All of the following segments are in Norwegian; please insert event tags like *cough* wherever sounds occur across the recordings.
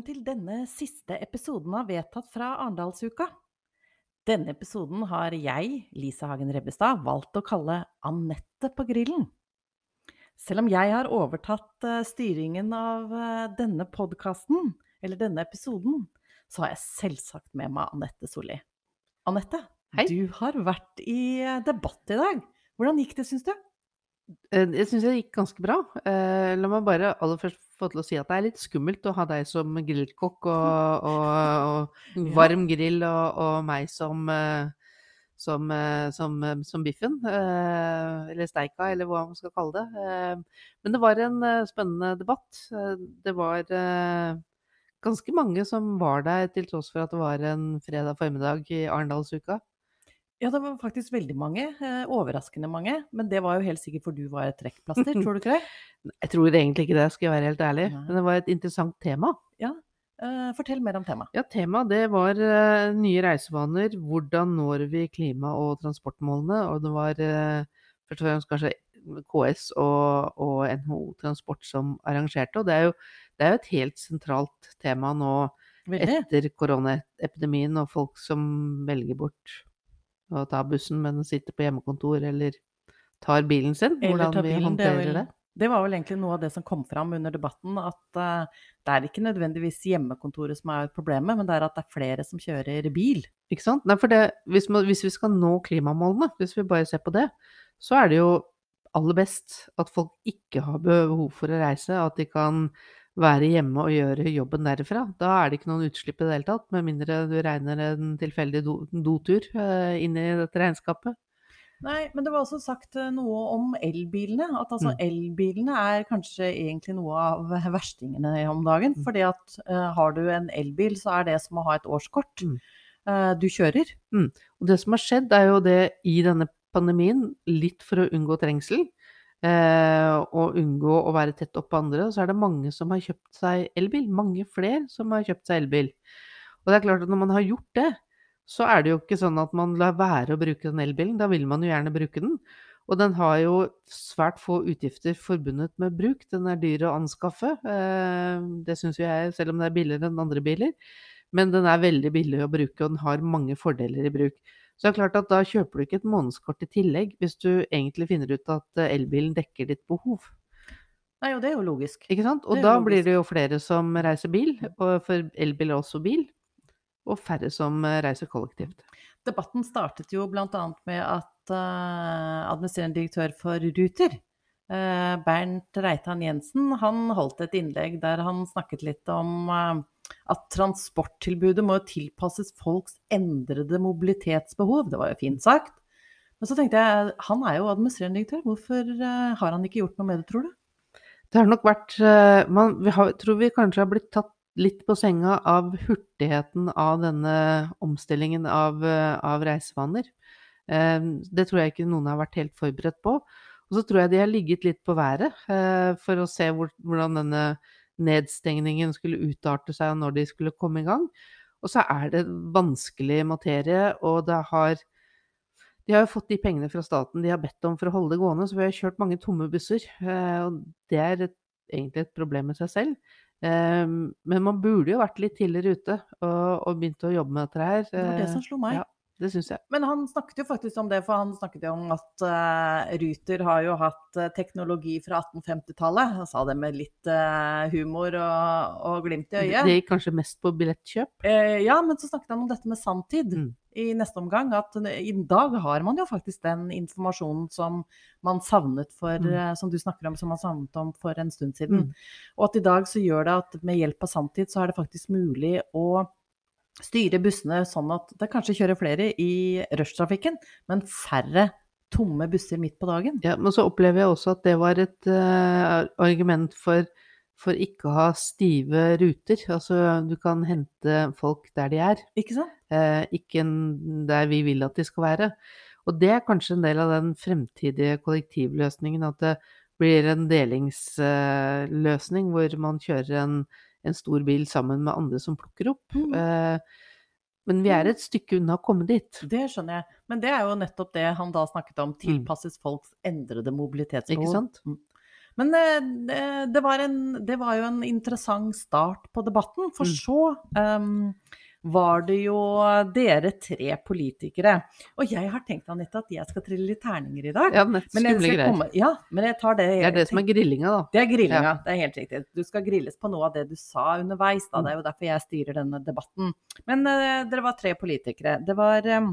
velkommen til denne siste episoden av Vedtatt fra Arendalsuka. Denne episoden har jeg, Lise Hagen Rebbestad, valgt å kalle Anette på grillen. Selv om jeg har overtatt eh, styringen av eh, denne podkasten, eller denne episoden, så har jeg selvsagt med meg Anette Solli. Anette, Hei. du har vært i eh, debatt i dag. Hvordan gikk det, syns du? Jeg syns det gikk ganske bra. La meg bare aller først få til å si at det er litt skummelt å ha deg som grillkokk og, *laughs* og, og varm grill, og, og meg som, eh, som, eh, som, eh, som biffen. Eller steika, eller hva man skal kalle det. Men det var en spennende debatt. Det var ganske mange som var der, til tross for at det var en fredag formiddag i Arendalsuka. Ja, det var faktisk veldig mange. eh, Overraskende mange. Men det var jo helt sikkert for du var et trekkplaster, tror du ikke det? *laughs* Jeg tror egentlig ikke det, skal jeg være helt ærlig. Nei. Men det var et interessant tema. Eh, Fortell mer om temaet. Ja, temaet det var eh, nye reisevaner. Hvordan når vi klima- og transportmålene? Og det var eh, først og fremst kanskje KS og, og NHO Transport som arrangerte. Og det er jo det er jo et helt sentralt tema nå etter koronaepidemien, og folk som velger bort å ta bussen, men sitter på hjemmekontor eller tar bilen sin. Hvordan bilen, vi håndterer det vel- det. Det var vel egentlig noe av det som kom fram under debatten, at uh, det er ikke nødvendigvis hjemmekontoret som er problemet, men det er at det er flere som kjører bil. Ikke sant? Nei, for det, hvis, man, hvis vi skal nå klimamålene, hvis vi bare ser på det, så er det jo aller best at folk ikke har behov for å reise, at de kan være hjemme og gjøre jobben derfra. Da er det ikke noen utslipp i det hele tatt, med mindre du regner en tilfeldig do, dotur eh, inn i dette regnskapet. Nei, men det var også sagt eh, noe om elbilene. At altså Mm. elbilene er kanskje egentlig noe av *laughs* verstingene om dagen. Mm. Fordi at uh, har du en elbil, så er det som å ha et årskort. Mm. Uh, du kjører. Og det som har skjedd, er jo det i denne pandemien, litt for å unngå trengsel, og unngå å være tett oppå andre, så er det mange som har kjøpt seg elbil. Mange flere som har kjøpt seg elbil. Og det er klart at når man har gjort det, så er det jo ikke sånn at man lar være å bruke den elbilen. Da vil man jo gjerne bruke den. Og den har jo svært få utgifter forbundet med bruk. Den er dyr å anskaffe. eh, Det syns jo jeg, selv om det er billigere enn andre biler. Men den er veldig billig å bruke, og den har mange fordeler i bruk. Så det er klart at da kjøper du ikke et månedskort i tillegg, hvis du egentlig finner ut at eh, elbilen dekker ditt behov. Nei, og det er jo logisk. Ikke sant? Og da logisk. blir det jo flere som reiser bil, for elbil er også bil, og færre som eh, reiser kollektivt. Debatten startet jo bl.a. med at uh, administrerende direktør for Ruter, uh, Bernt Reitan Jensen, han holdt et innlegg der han snakket litt om eh, at transporttilbudet må tilpasses folks endrede mobilitetsbehov. Det var jo fint sagt. Men så tenkte jeg, han er jo administrerende direktør, hvorfor eh, har han ikke gjort noe med det, tror du? Det har nok vært eh, man, vi har, tror vi kanskje har blitt tatt litt på senga av hurtigheten av denne omstillingen av, eh, av reisevaner. Det tror jeg ikke noen har vært helt forberedt på. Og så tror jeg de har ligget litt på været for å se hvor, hvordan denne nedstengningen skulle utarte seg, og når de skulle komme i gang. Og så er det vanskelig materie, og det har de har jo fått de pengene fra staten de har bedt om for å holde det gående, så vi har kjørt mange tomme busser. eh, Og det er et, egentlig et problem med seg selv. Eh, Men man burde jo vært litt tidligere ute og, og begynt å jobbe med dette her. Det var det Eh, som slo meg. ja. Det syns jeg. Men han snakket jo faktisk om det, for han snakket jo om at uh, Ruter har jo hatt eh, teknologi fra 1850-tallet. Han sa det med litt uh, humor og, og glimt i øyet. det gikk kanskje mest på billettkjøp. Uh, ja, men så snakket han om dette med sanntid Mm. i neste omgang. At i dag har man jo faktisk den informasjonen som man savnet for, Mm. som du snakker om, som man savnet om for en stund siden. Mm. Og at i dag så gjør det at med hjelp av sanntid så er det faktisk mulig å styre bussene sånn at det kanskje kjører flere i rushtrafikken, men færre tomme busser midt på dagen. Ja, men så opplever jeg også at det var et uh, argument for, for ikke å ha stive ruter. Altså du kan hente folk der de er. Ikke sant? Uh, ikke der vi vil at de skal være. Og det er kanskje en del av den fremtidige kollektivløsningen, at det blir en delingsløsning hvor man kjører en, en stor bil sammen med andre som plukker opp. Mm. Eh, men vi er et stykke unna å komme dit. Det skjønner jeg. Men det er jo nettopp det han da snakket om, tilpasses folks endrede mobilitetsbehov. Ikke sant? Mm. Men eh, det, det, var en, det var jo en interessant start på debatten, for Mm. så um, var det jo dere tre politikere. Og jeg har tenkt Anette, at jeg skal trille litt terninger i dag. Ja, men, men jeg komme, ja, men jeg tar det Det er det som er grillinga, da. Det er grillinga, det er helt riktig. Du skal grilles på noe av det du sa underveis, da. Mm. Det er jo derfor jeg styrer denne debatten. Men uh, dere var tre politikere. Det var um,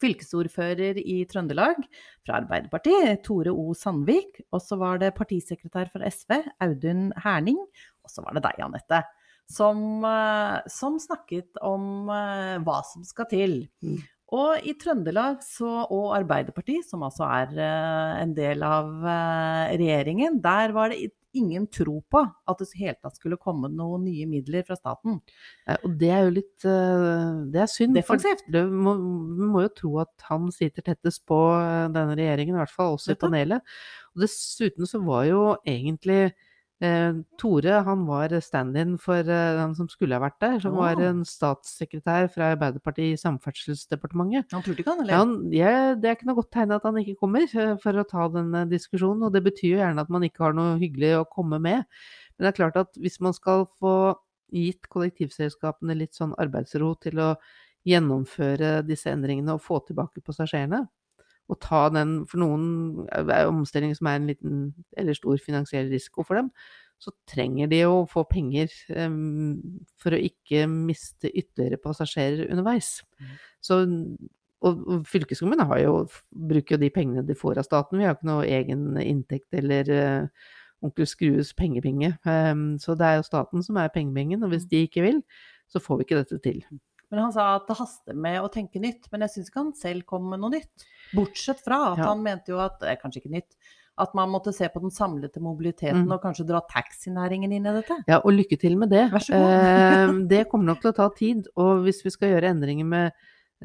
fylkesordfører i Trøndelag fra Arbeiderpartiet, Tore O. Sandvik. Og så var det partisekretær for SV, Audun Herning. Og så var det deg, Anette. Som, eh, som snakket om eh, hva som skal til. Mm. Og i Trøndelag så, og Arbeiderpartiet, som altså er eh, en del av regjeringen, der var det ingen tro på at det i hele tatt skulle komme noen nye midler fra staten. Og det er jo litt Det er synd. Defensivt. det må, Vi må jo tro at han sitter tettest på denne regjeringen, i hvert fall også i panelet. Og dessuten så var jo egentlig eh, Tore han var stand-in for eh, han som skulle ha vært der, som var en statssekretær fra Arbeiderpartiet i Samferdselsdepartementet. Han turte ikke han, eller? Han, ja, det er ikke noe godt tegn at han ikke kommer eh, for å ta denne diskusjonen, og det betyr jo gjerne at man ikke har noe hyggelig å komme med. Men det er klart at hvis man skal få gitt kollektivselskapene litt sånn arbeidsro til å gjennomføre disse endringene og få tilbake passasjerene, og ta den For noen er omstilling som er en liten eller stor finansiell risiko for dem, så trenger de å få penger um, for å ikke miste ytterligere passasjerer underveis. Mm. Så og, og fylkeskommunen har jo, bruker jo de pengene de får av staten. Vi har ikke noe egen inntekt eller uh, onkel Skrues pengepinge. Um, så det er jo staten som er pengepengen, og hvis de ikke vil, så får vi ikke dette til. Men han sa at det haster med å tenke nytt, men jeg syns ikke han selv kom med noe nytt. Bortsett fra at Ja. han mente jo at, eh, kanskje ikke nytt, at man måtte se på den samlete mobiliteten Mm. og kanskje dra taxinæringen inn i dette. Ja, og lykke til med det. Vær så god. Eh, *laughs* det kommer nok til å ta tid. Og hvis vi skal gjøre endringer med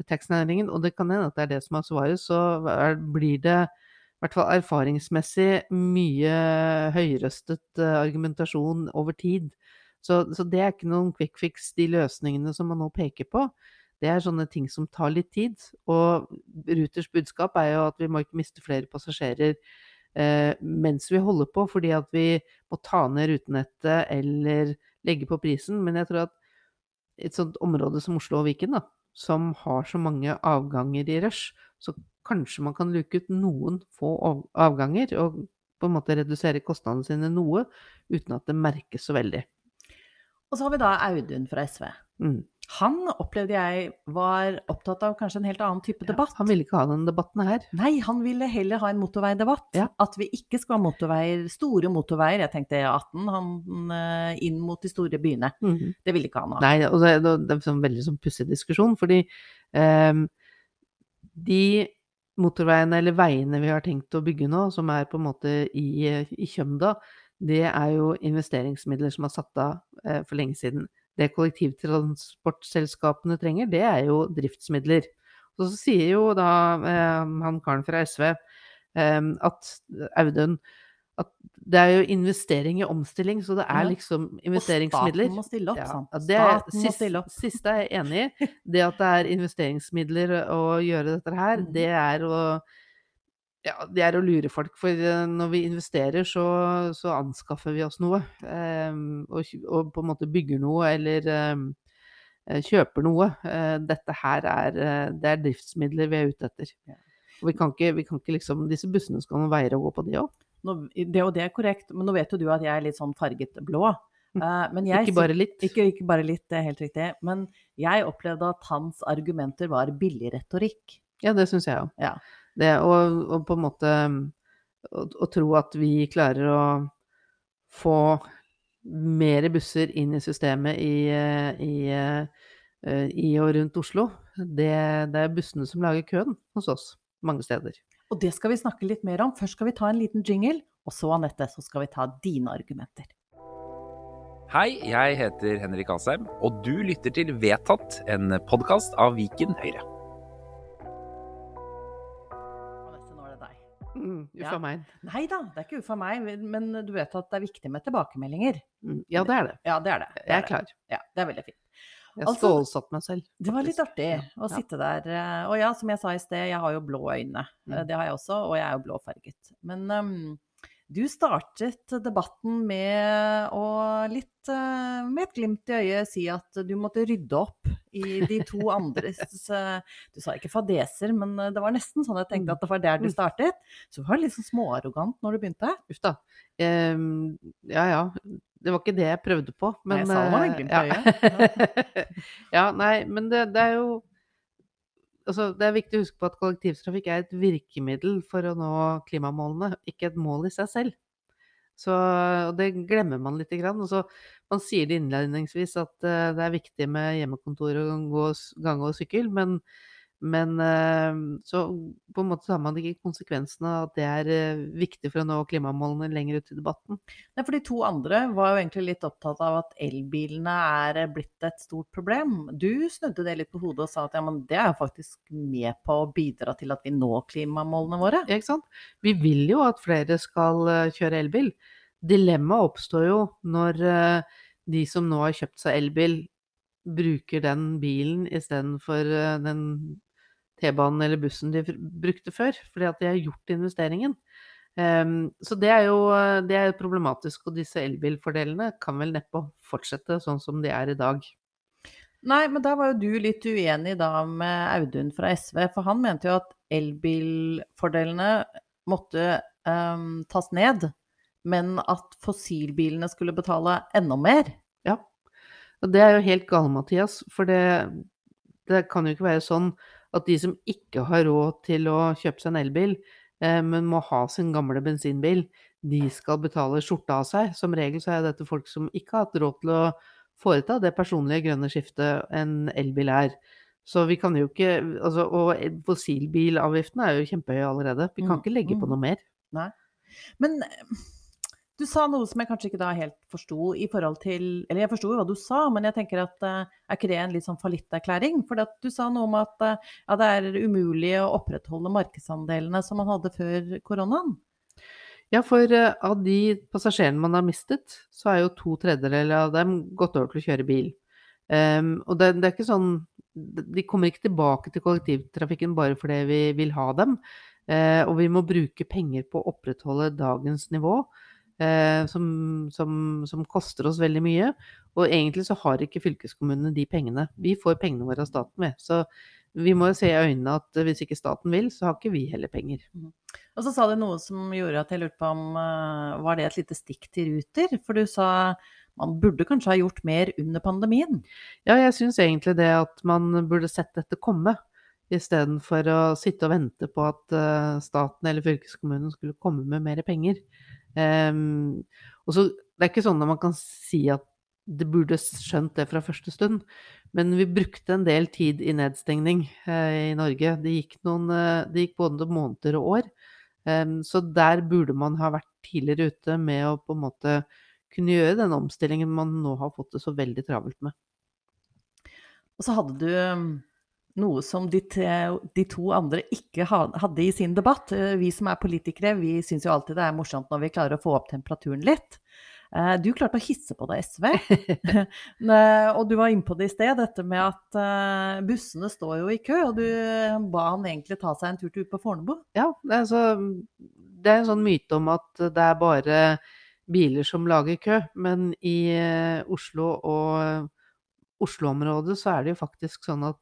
taxinæringen, og det kan hende at det er det som er svaret, så er, blir det i hvert fall erfaringsmessig mye høyrøstet eh, argumentasjon over tid. Så, så det er ikke noen quick fix, de løsningene som man nå peker på. Det er sånne ting som tar litt tid. Og Ruters budskap er jo at vi må ikke miste flere passasjerer eh, mens vi holder på, fordi at vi må ta ned rutenettet eller legge på prisen. Men jeg tror at et sånt område som Oslo og Viken, da, som har så mange avganger i rush, så kanskje man kan luke ut noen få avganger og på en måte redusere kostnadene sine noe, uten at det merkes så veldig. Og så har vi da Audun fra SV. Mm. Han opplevde jeg var opptatt av kanskje en helt annen type debatt. Han ville ikke ha den debatten her. Nei, han ville heller ha en motorveidebatt. Ja. At vi ikke skal ha motorveier, store motorveier. Jeg tenkte E18, han eh, inn mot de store byene. Mhm. Det ville ikke han ha. Nei, og det, det det er en sånn veldig sånn pussig diskusjon, fordi um, de motorveiene eller veiene vi har tenkt å bygge nå, som er på en måte i, i Kjømda, det er jo investeringsmidler som er satt av eh, for lenge siden. Det kollektivtransportselskapene trenger, det er jo driftsmidler. Og så sier jo da eh, han karen fra SV eh, at Audun at det er jo investering i omstilling, så det er liksom investeringsmidler. Og staten må stille opp, sant. ja, det er, sist, stille opp. siste er jeg enig i. *laughs* Det at det er investeringsmidler å gjøre dette her, Mhm. det er å ja, det er å lure folk, for eh, når vi investerer, så, så anskaffer vi oss noe. ehm, og, og på en måte bygger noe, eller eh, kjøper noe. Eh, dette her er, det er driftsmidler vi er ute etter. Og vi kan ikke, vi kan ikke liksom, disse bussene skal noen veier å gå på, de òg. Det, og det er korrekt, men nå vet jo du at jeg er litt sånn farget blå. Men jeg, Ikke bare litt. Ikke, ikke bare litt, det er helt riktig. Men jeg opplevde at hans argumenter var billig retorikk. Ja, det syns jeg òg. Ja. Det, og, og på en måte å, å tro at vi klarer å få mer busser inn i systemet i, i, eh, i og rundt Oslo, det, det er bussene som lager køen hos oss mange steder. Og det skal vi snakke litt mer om. Først skal vi ta en liten jingle, og så, Anette, så skal vi ta dine argumenter. Hei, jeg heter Henrik Asheim, og du lytter til Vedtatt, en podkast av Viken Høyre. Ja. Uffa meg. Nei da, det er ikke uffa meg, men du vet at det er viktig med tilbakemeldinger. Mm, ja, det er det. Ja, det er det. det Jeg er klar. Ja, det er veldig fint. Jeg Altså, skålsatt meg selv. Det var litt artig Ja, å sitte der. eh, Og ja, som jeg sa i sted, jeg har jo blå øyne. Eh, Mm. Det har jeg også, og jeg er jo blåfarget. Men um, Du startet debatten med å litt eh, med et glimt i øyet si at du måtte rydde opp i de to *laughs* andres eh, Du sa ikke fadeser, men eh, det var nesten sånn jeg tenkte at det var der du startet. Så du var litt sånn småarrogant når du begynte. Uff da. Um, ja ja. Det var ikke det jeg prøvde på, men jeg sa det var med glimt i ja. *laughs* ja, nei, men det, det er jo Altså, det er viktig å huske på at kollektivtrafikk er et virkemiddel for å nå klimamålene, ikke et mål i seg selv. Så, det glemmer man lite grann. Og man sier det innledningsvis at eh, det er viktig med hjemmekontor og gang og sykkel, men, men eh, så på en måte tar man ikke konsekvensene av at det er eh, viktig for å nå klimamålene lenger ut i debatten. Nei, for de to andre var jo egentlig litt opptatt av at elbilene er blitt et stort problem. Du snudde det litt på hodet og sa at ja, men det er faktisk med på å bidra til at vi når klimamålene våre. Ja, ikke sant? Vi vil jo at flere skal eh, kjøre elbil. Dilemmaet oppstår jo når eh, de som nå har kjøpt seg elbil, bruker den bilen istedenfor den T-banen eller bussen de brukte før, fordi at de har gjort investeringen. Ehm, så det er jo det er problematisk, og disse elbilfordelene kan vel neppe fortsette sånn som de er i dag. Nei, men da var jo du litt uenig da med Audun fra SV, for han mente jo at elbilfordelene måtte um, tas ned, men at fossilbilene skulle betale enda mer. Ja. Og det er jo helt gale-Mathias, for det, det kan jo ikke være sånn at de som ikke har råd til å kjøpe seg en elbil, eh, men må ha sin gamle bensinbil, de skal betale skjorta av seg. Som regel så er dette folk som ikke har hatt råd til å foreta det personlige grønne skiftet en elbil er. Så vi kan jo ikke altså, Og fossilbilavgiftene er jo kjempehøye allerede. Vi kan Mm, ikke legge på mm. noe mer. Nei. Men eh, du sa noe som jeg kanskje ikke da helt forsto i forhold til Eller jeg forsto jo hva du sa, men jeg tenker at eh, er ikke det en litt sånn fallitterklæring? For du sa noe om at eh, ja, det er umulig å opprettholde markedsandelene som man hadde før koronaen. Ja, for eh, av de passasjerene man har mistet, så er jo to tredjedeler av dem gått over til å kjøre bil. Um, og det, det er ikke sånn De kommer ikke tilbake til kollektivtrafikken bare fordi vi vil ha dem. Uh, og vi må bruke penger på å opprettholde dagens nivå, eh, som, som, som koster oss veldig mye. Og egentlig så har ikke fylkeskommunene de pengene. Vi får pengene våre av staten, vi. Så vi må jo se i øynene at hvis ikke staten vil, så har ikke vi heller penger. Og så sa du noe som gjorde at jeg lurte på om eh, var det et lite stikk til Ruter? For du sa man burde kanskje ha gjort mer under pandemien. Ja, jeg syns egentlig det at man burde sett dette komme, istedenfor å sitte og vente på at eh, staten eller fylkeskommunen skulle komme med mer penger. Ehm, og så, Det er ikke sånn at man kan si at det burde skjønt det fra første stund, men vi brukte en del tid i nedstengning eh, i Norge. Det gikk, noen, eh, det gikk både måneder og år. Um, så der burde man ha vært tidligere ute med å på en måte kunne gjøre den omstillingen man nå har fått det så veldig travelt med. Og så hadde du um, noe som de, de to andre ikke hadde i sin debatt. Eh, Vi som er politikere, vi syns jo alltid det er morsomt når vi klarer å få opp temperaturen litt. Eh, Du klarte å hisse på deg SV, *laughs* *laughs* og du var inne på det i sted, dette med at eh, bussene står jo i kø, og du ba han egentlig ta seg en tur til ut på Fornebu. Ja, det er, så, det er en sånn myte om at det er bare biler som lager kø, men i Oslo og Oslo-området så er det jo faktisk sånn at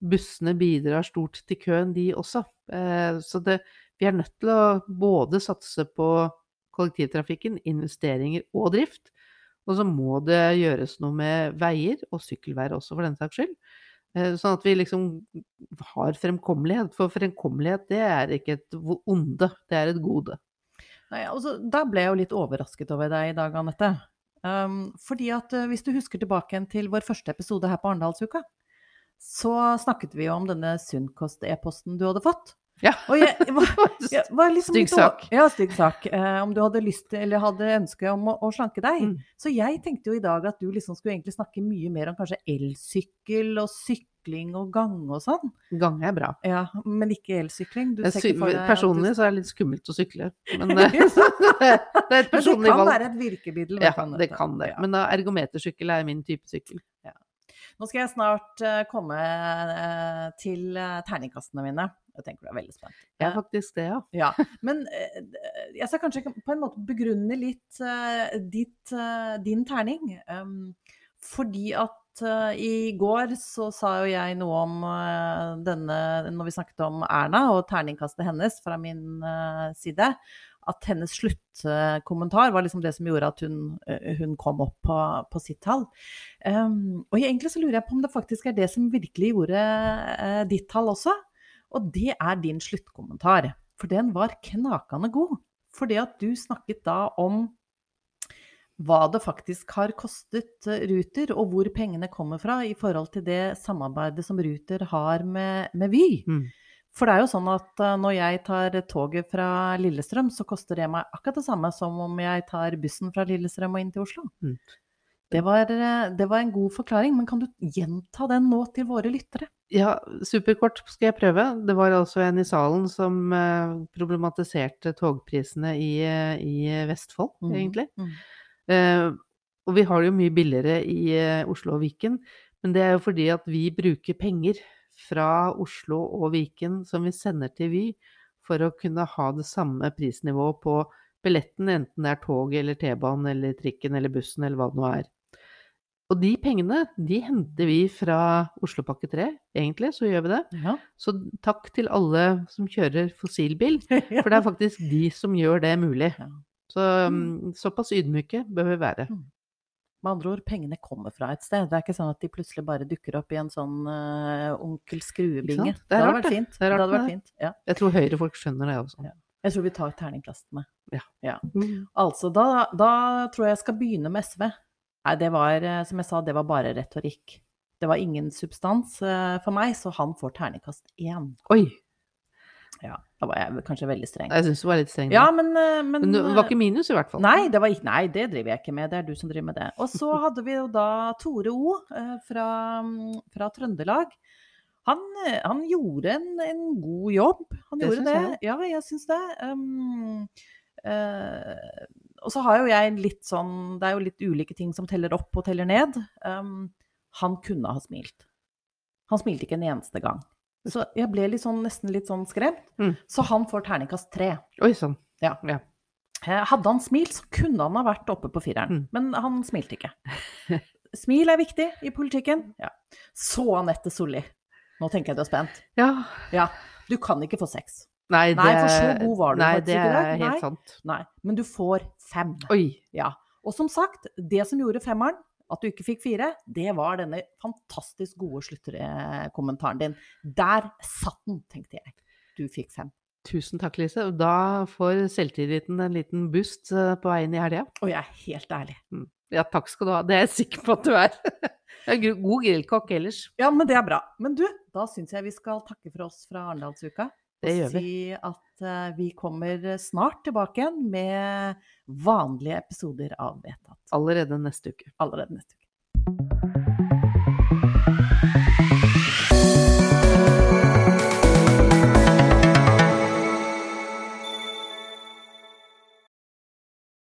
bussene bidrar stort til køen, de også. Eh, Så det, vi er nødt til å både satse på kollektivtrafikken, investeringer og drift. Og så må det gjøres noe med veier, og sykkelveier også, for den saks skyld. Eh, Sånn at vi liksom har fremkommelighet. For fremkommelighet, det er ikke et onde, det er et gode. Nei, altså, da ble jeg jo litt overrasket over deg i dag, Anette. Um, fordi at eh, hvis du husker tilbake til vår første episode her på Arendalsuka, så snakket vi jo om denne Sunnkost-e-posten du hadde fått. Ja. Og jeg var, *laughs* jeg var liksom Stygg sak. Ja, stygg sak. Eh, om du hadde lyst til, eller hadde ønske om å, å slanke deg. Mm. Så jeg tenkte jo i dag at du liksom skulle egentlig snakke mye mer om kanskje elsykkel og sykling og gange og sånn. Gange er bra. Ja, men ikke elsykling. Personlig så er det litt skummelt å sykle. Men *laughs* eh, *laughs* det er et Men det kan valg. være et virkemiddel. Ja, det kan det. Men da, ergometersykkel er min type sykkel. Nå skal jeg snart eh, komme eh, til eh, terningkastene mine. Jeg tenker du er veldig spent. Jeg Eh, er faktisk det, ja. ja, men jeg skal kanskje på en måte begrunne litt ditt, din terning. Um, fordi at i går så sa jo jeg noe om denne Når vi snakket om Erna og terningkastet hennes fra min side, at hennes sluttkommentar var liksom det som gjorde at hun, eh, hun kom opp på, på sitt tall. Um, og egentlig så lurer jeg på om det faktisk er det som virkelig gjorde uh, ditt tall også. Og det er din sluttkommentar. For den var knakende god. Fordi at du snakket da om hva det faktisk har kostet eh, Ruter, og hvor pengene kommer fra i forhold til det samarbeidet som Ruter har med, med Vy. Mm. For det er jo sånn at eh, når jeg tar toget fra Lillestrøm, så koster det meg akkurat det samme som om jeg tar bussen fra Lillestrøm og inn til Oslo. Mm. Det, var, eh, det var en god forklaring, men kan du gjenta den nå til våre lyttere? Ja, superkort skal jeg prøve. Det var altså en i salen som eh, problematiserte togprisene i, i Vestfold, mm. egentlig. Mm. Eh, og vi har det jo mye billigere i Oslo og Viken, men det er jo fordi at vi bruker penger fra Oslo og Viken som vi sender til Vy, for å kunne ha det samme prisnivået på billetten, enten det er tog eller T-banen eller trikken eller bussen eller hva det nå er. Og de pengene, de henter vi fra Oslopakke 3, egentlig, så gjør vi det. Ja. Så takk til alle som kjører fossilbil, *laughs* for det er faktisk de som gjør det mulig. Så um, såpass ydmyke bør vi være. Med andre ord, pengene kommer fra et sted. Det er ikke sånn at de plutselig bare dukker opp i en sånn uh, onkel skruebinge. Det er hadde vært fint. Det hadde vært fint. Ja. Jeg tror Høyre-folk skjønner det også. Ja. Jeg tror vi tar terningkastene. Ja. ja. Altså, da, da tror jeg jeg skal begynne med SV. Nei, det var, eh, som jeg sa, det var bare retorikk. Det var ingen substans eh, for meg, så han får terningkast én. Oi! Ja, da var jeg kanskje veldig streng. Jeg syns du var litt streng. Ja, men, eh, men men det var ikke minus, i hvert fall. Nei, det var ikke, nei, det driver jeg ikke med. Det er du som driver med det. Og så *laughs* hadde vi jo da Tore O eh, fra, fra Trøndelag. Han, eh, han gjorde en, en god jobb. Han Det gjorde det. jeg. Ja, jeg syns det. Um, uh, og så har jo jeg litt sånn Det er jo litt ulike ting som teller opp og teller ned. Um, han kunne ha smilt. Han smilte ikke en eneste gang. Så jeg ble litt sånn, nesten litt sånn skremt. Mm. Så han får terningkast tre. Oi sann. Ja. Ja. Eh, Hadde han smilt, så kunne han ha vært oppe på fireren. Mm. Men han smilte ikke. *laughs* Smil er viktig i politikken. Ja. Så Anette Solli. Nå tenker jeg du er spent. Ja. Ja, du kan ikke få seks. Nei, det, Nei, for så god var du nei, faktisk det ikke i dag. er helt Nei. sant. Nei, men du får fem. Oi. Ja. Og som sagt, det som gjorde femmeren, at du ikke fikk fire, det var denne fantastisk gode sluttkommentaren din. Der satt den, tenkte jeg. Du fikk fem. Tusen takk, Lise. Da får selvtilliten en liten boost eh, på veien i helga. Og jeg er helt ærlig. Ja, takk skal du ha. Det er jeg sikker på at du er. *laughs* Jeg er god grillkokk ellers. Ja, men det er bra. Men du, da syns jeg vi skal takke for oss fra Arendalsuka. Det og gjør vi. si at eh, vi kommer snart tilbake igjen med vanlige episoder av Vedtatt. Allerede neste uke. Allerede neste uke.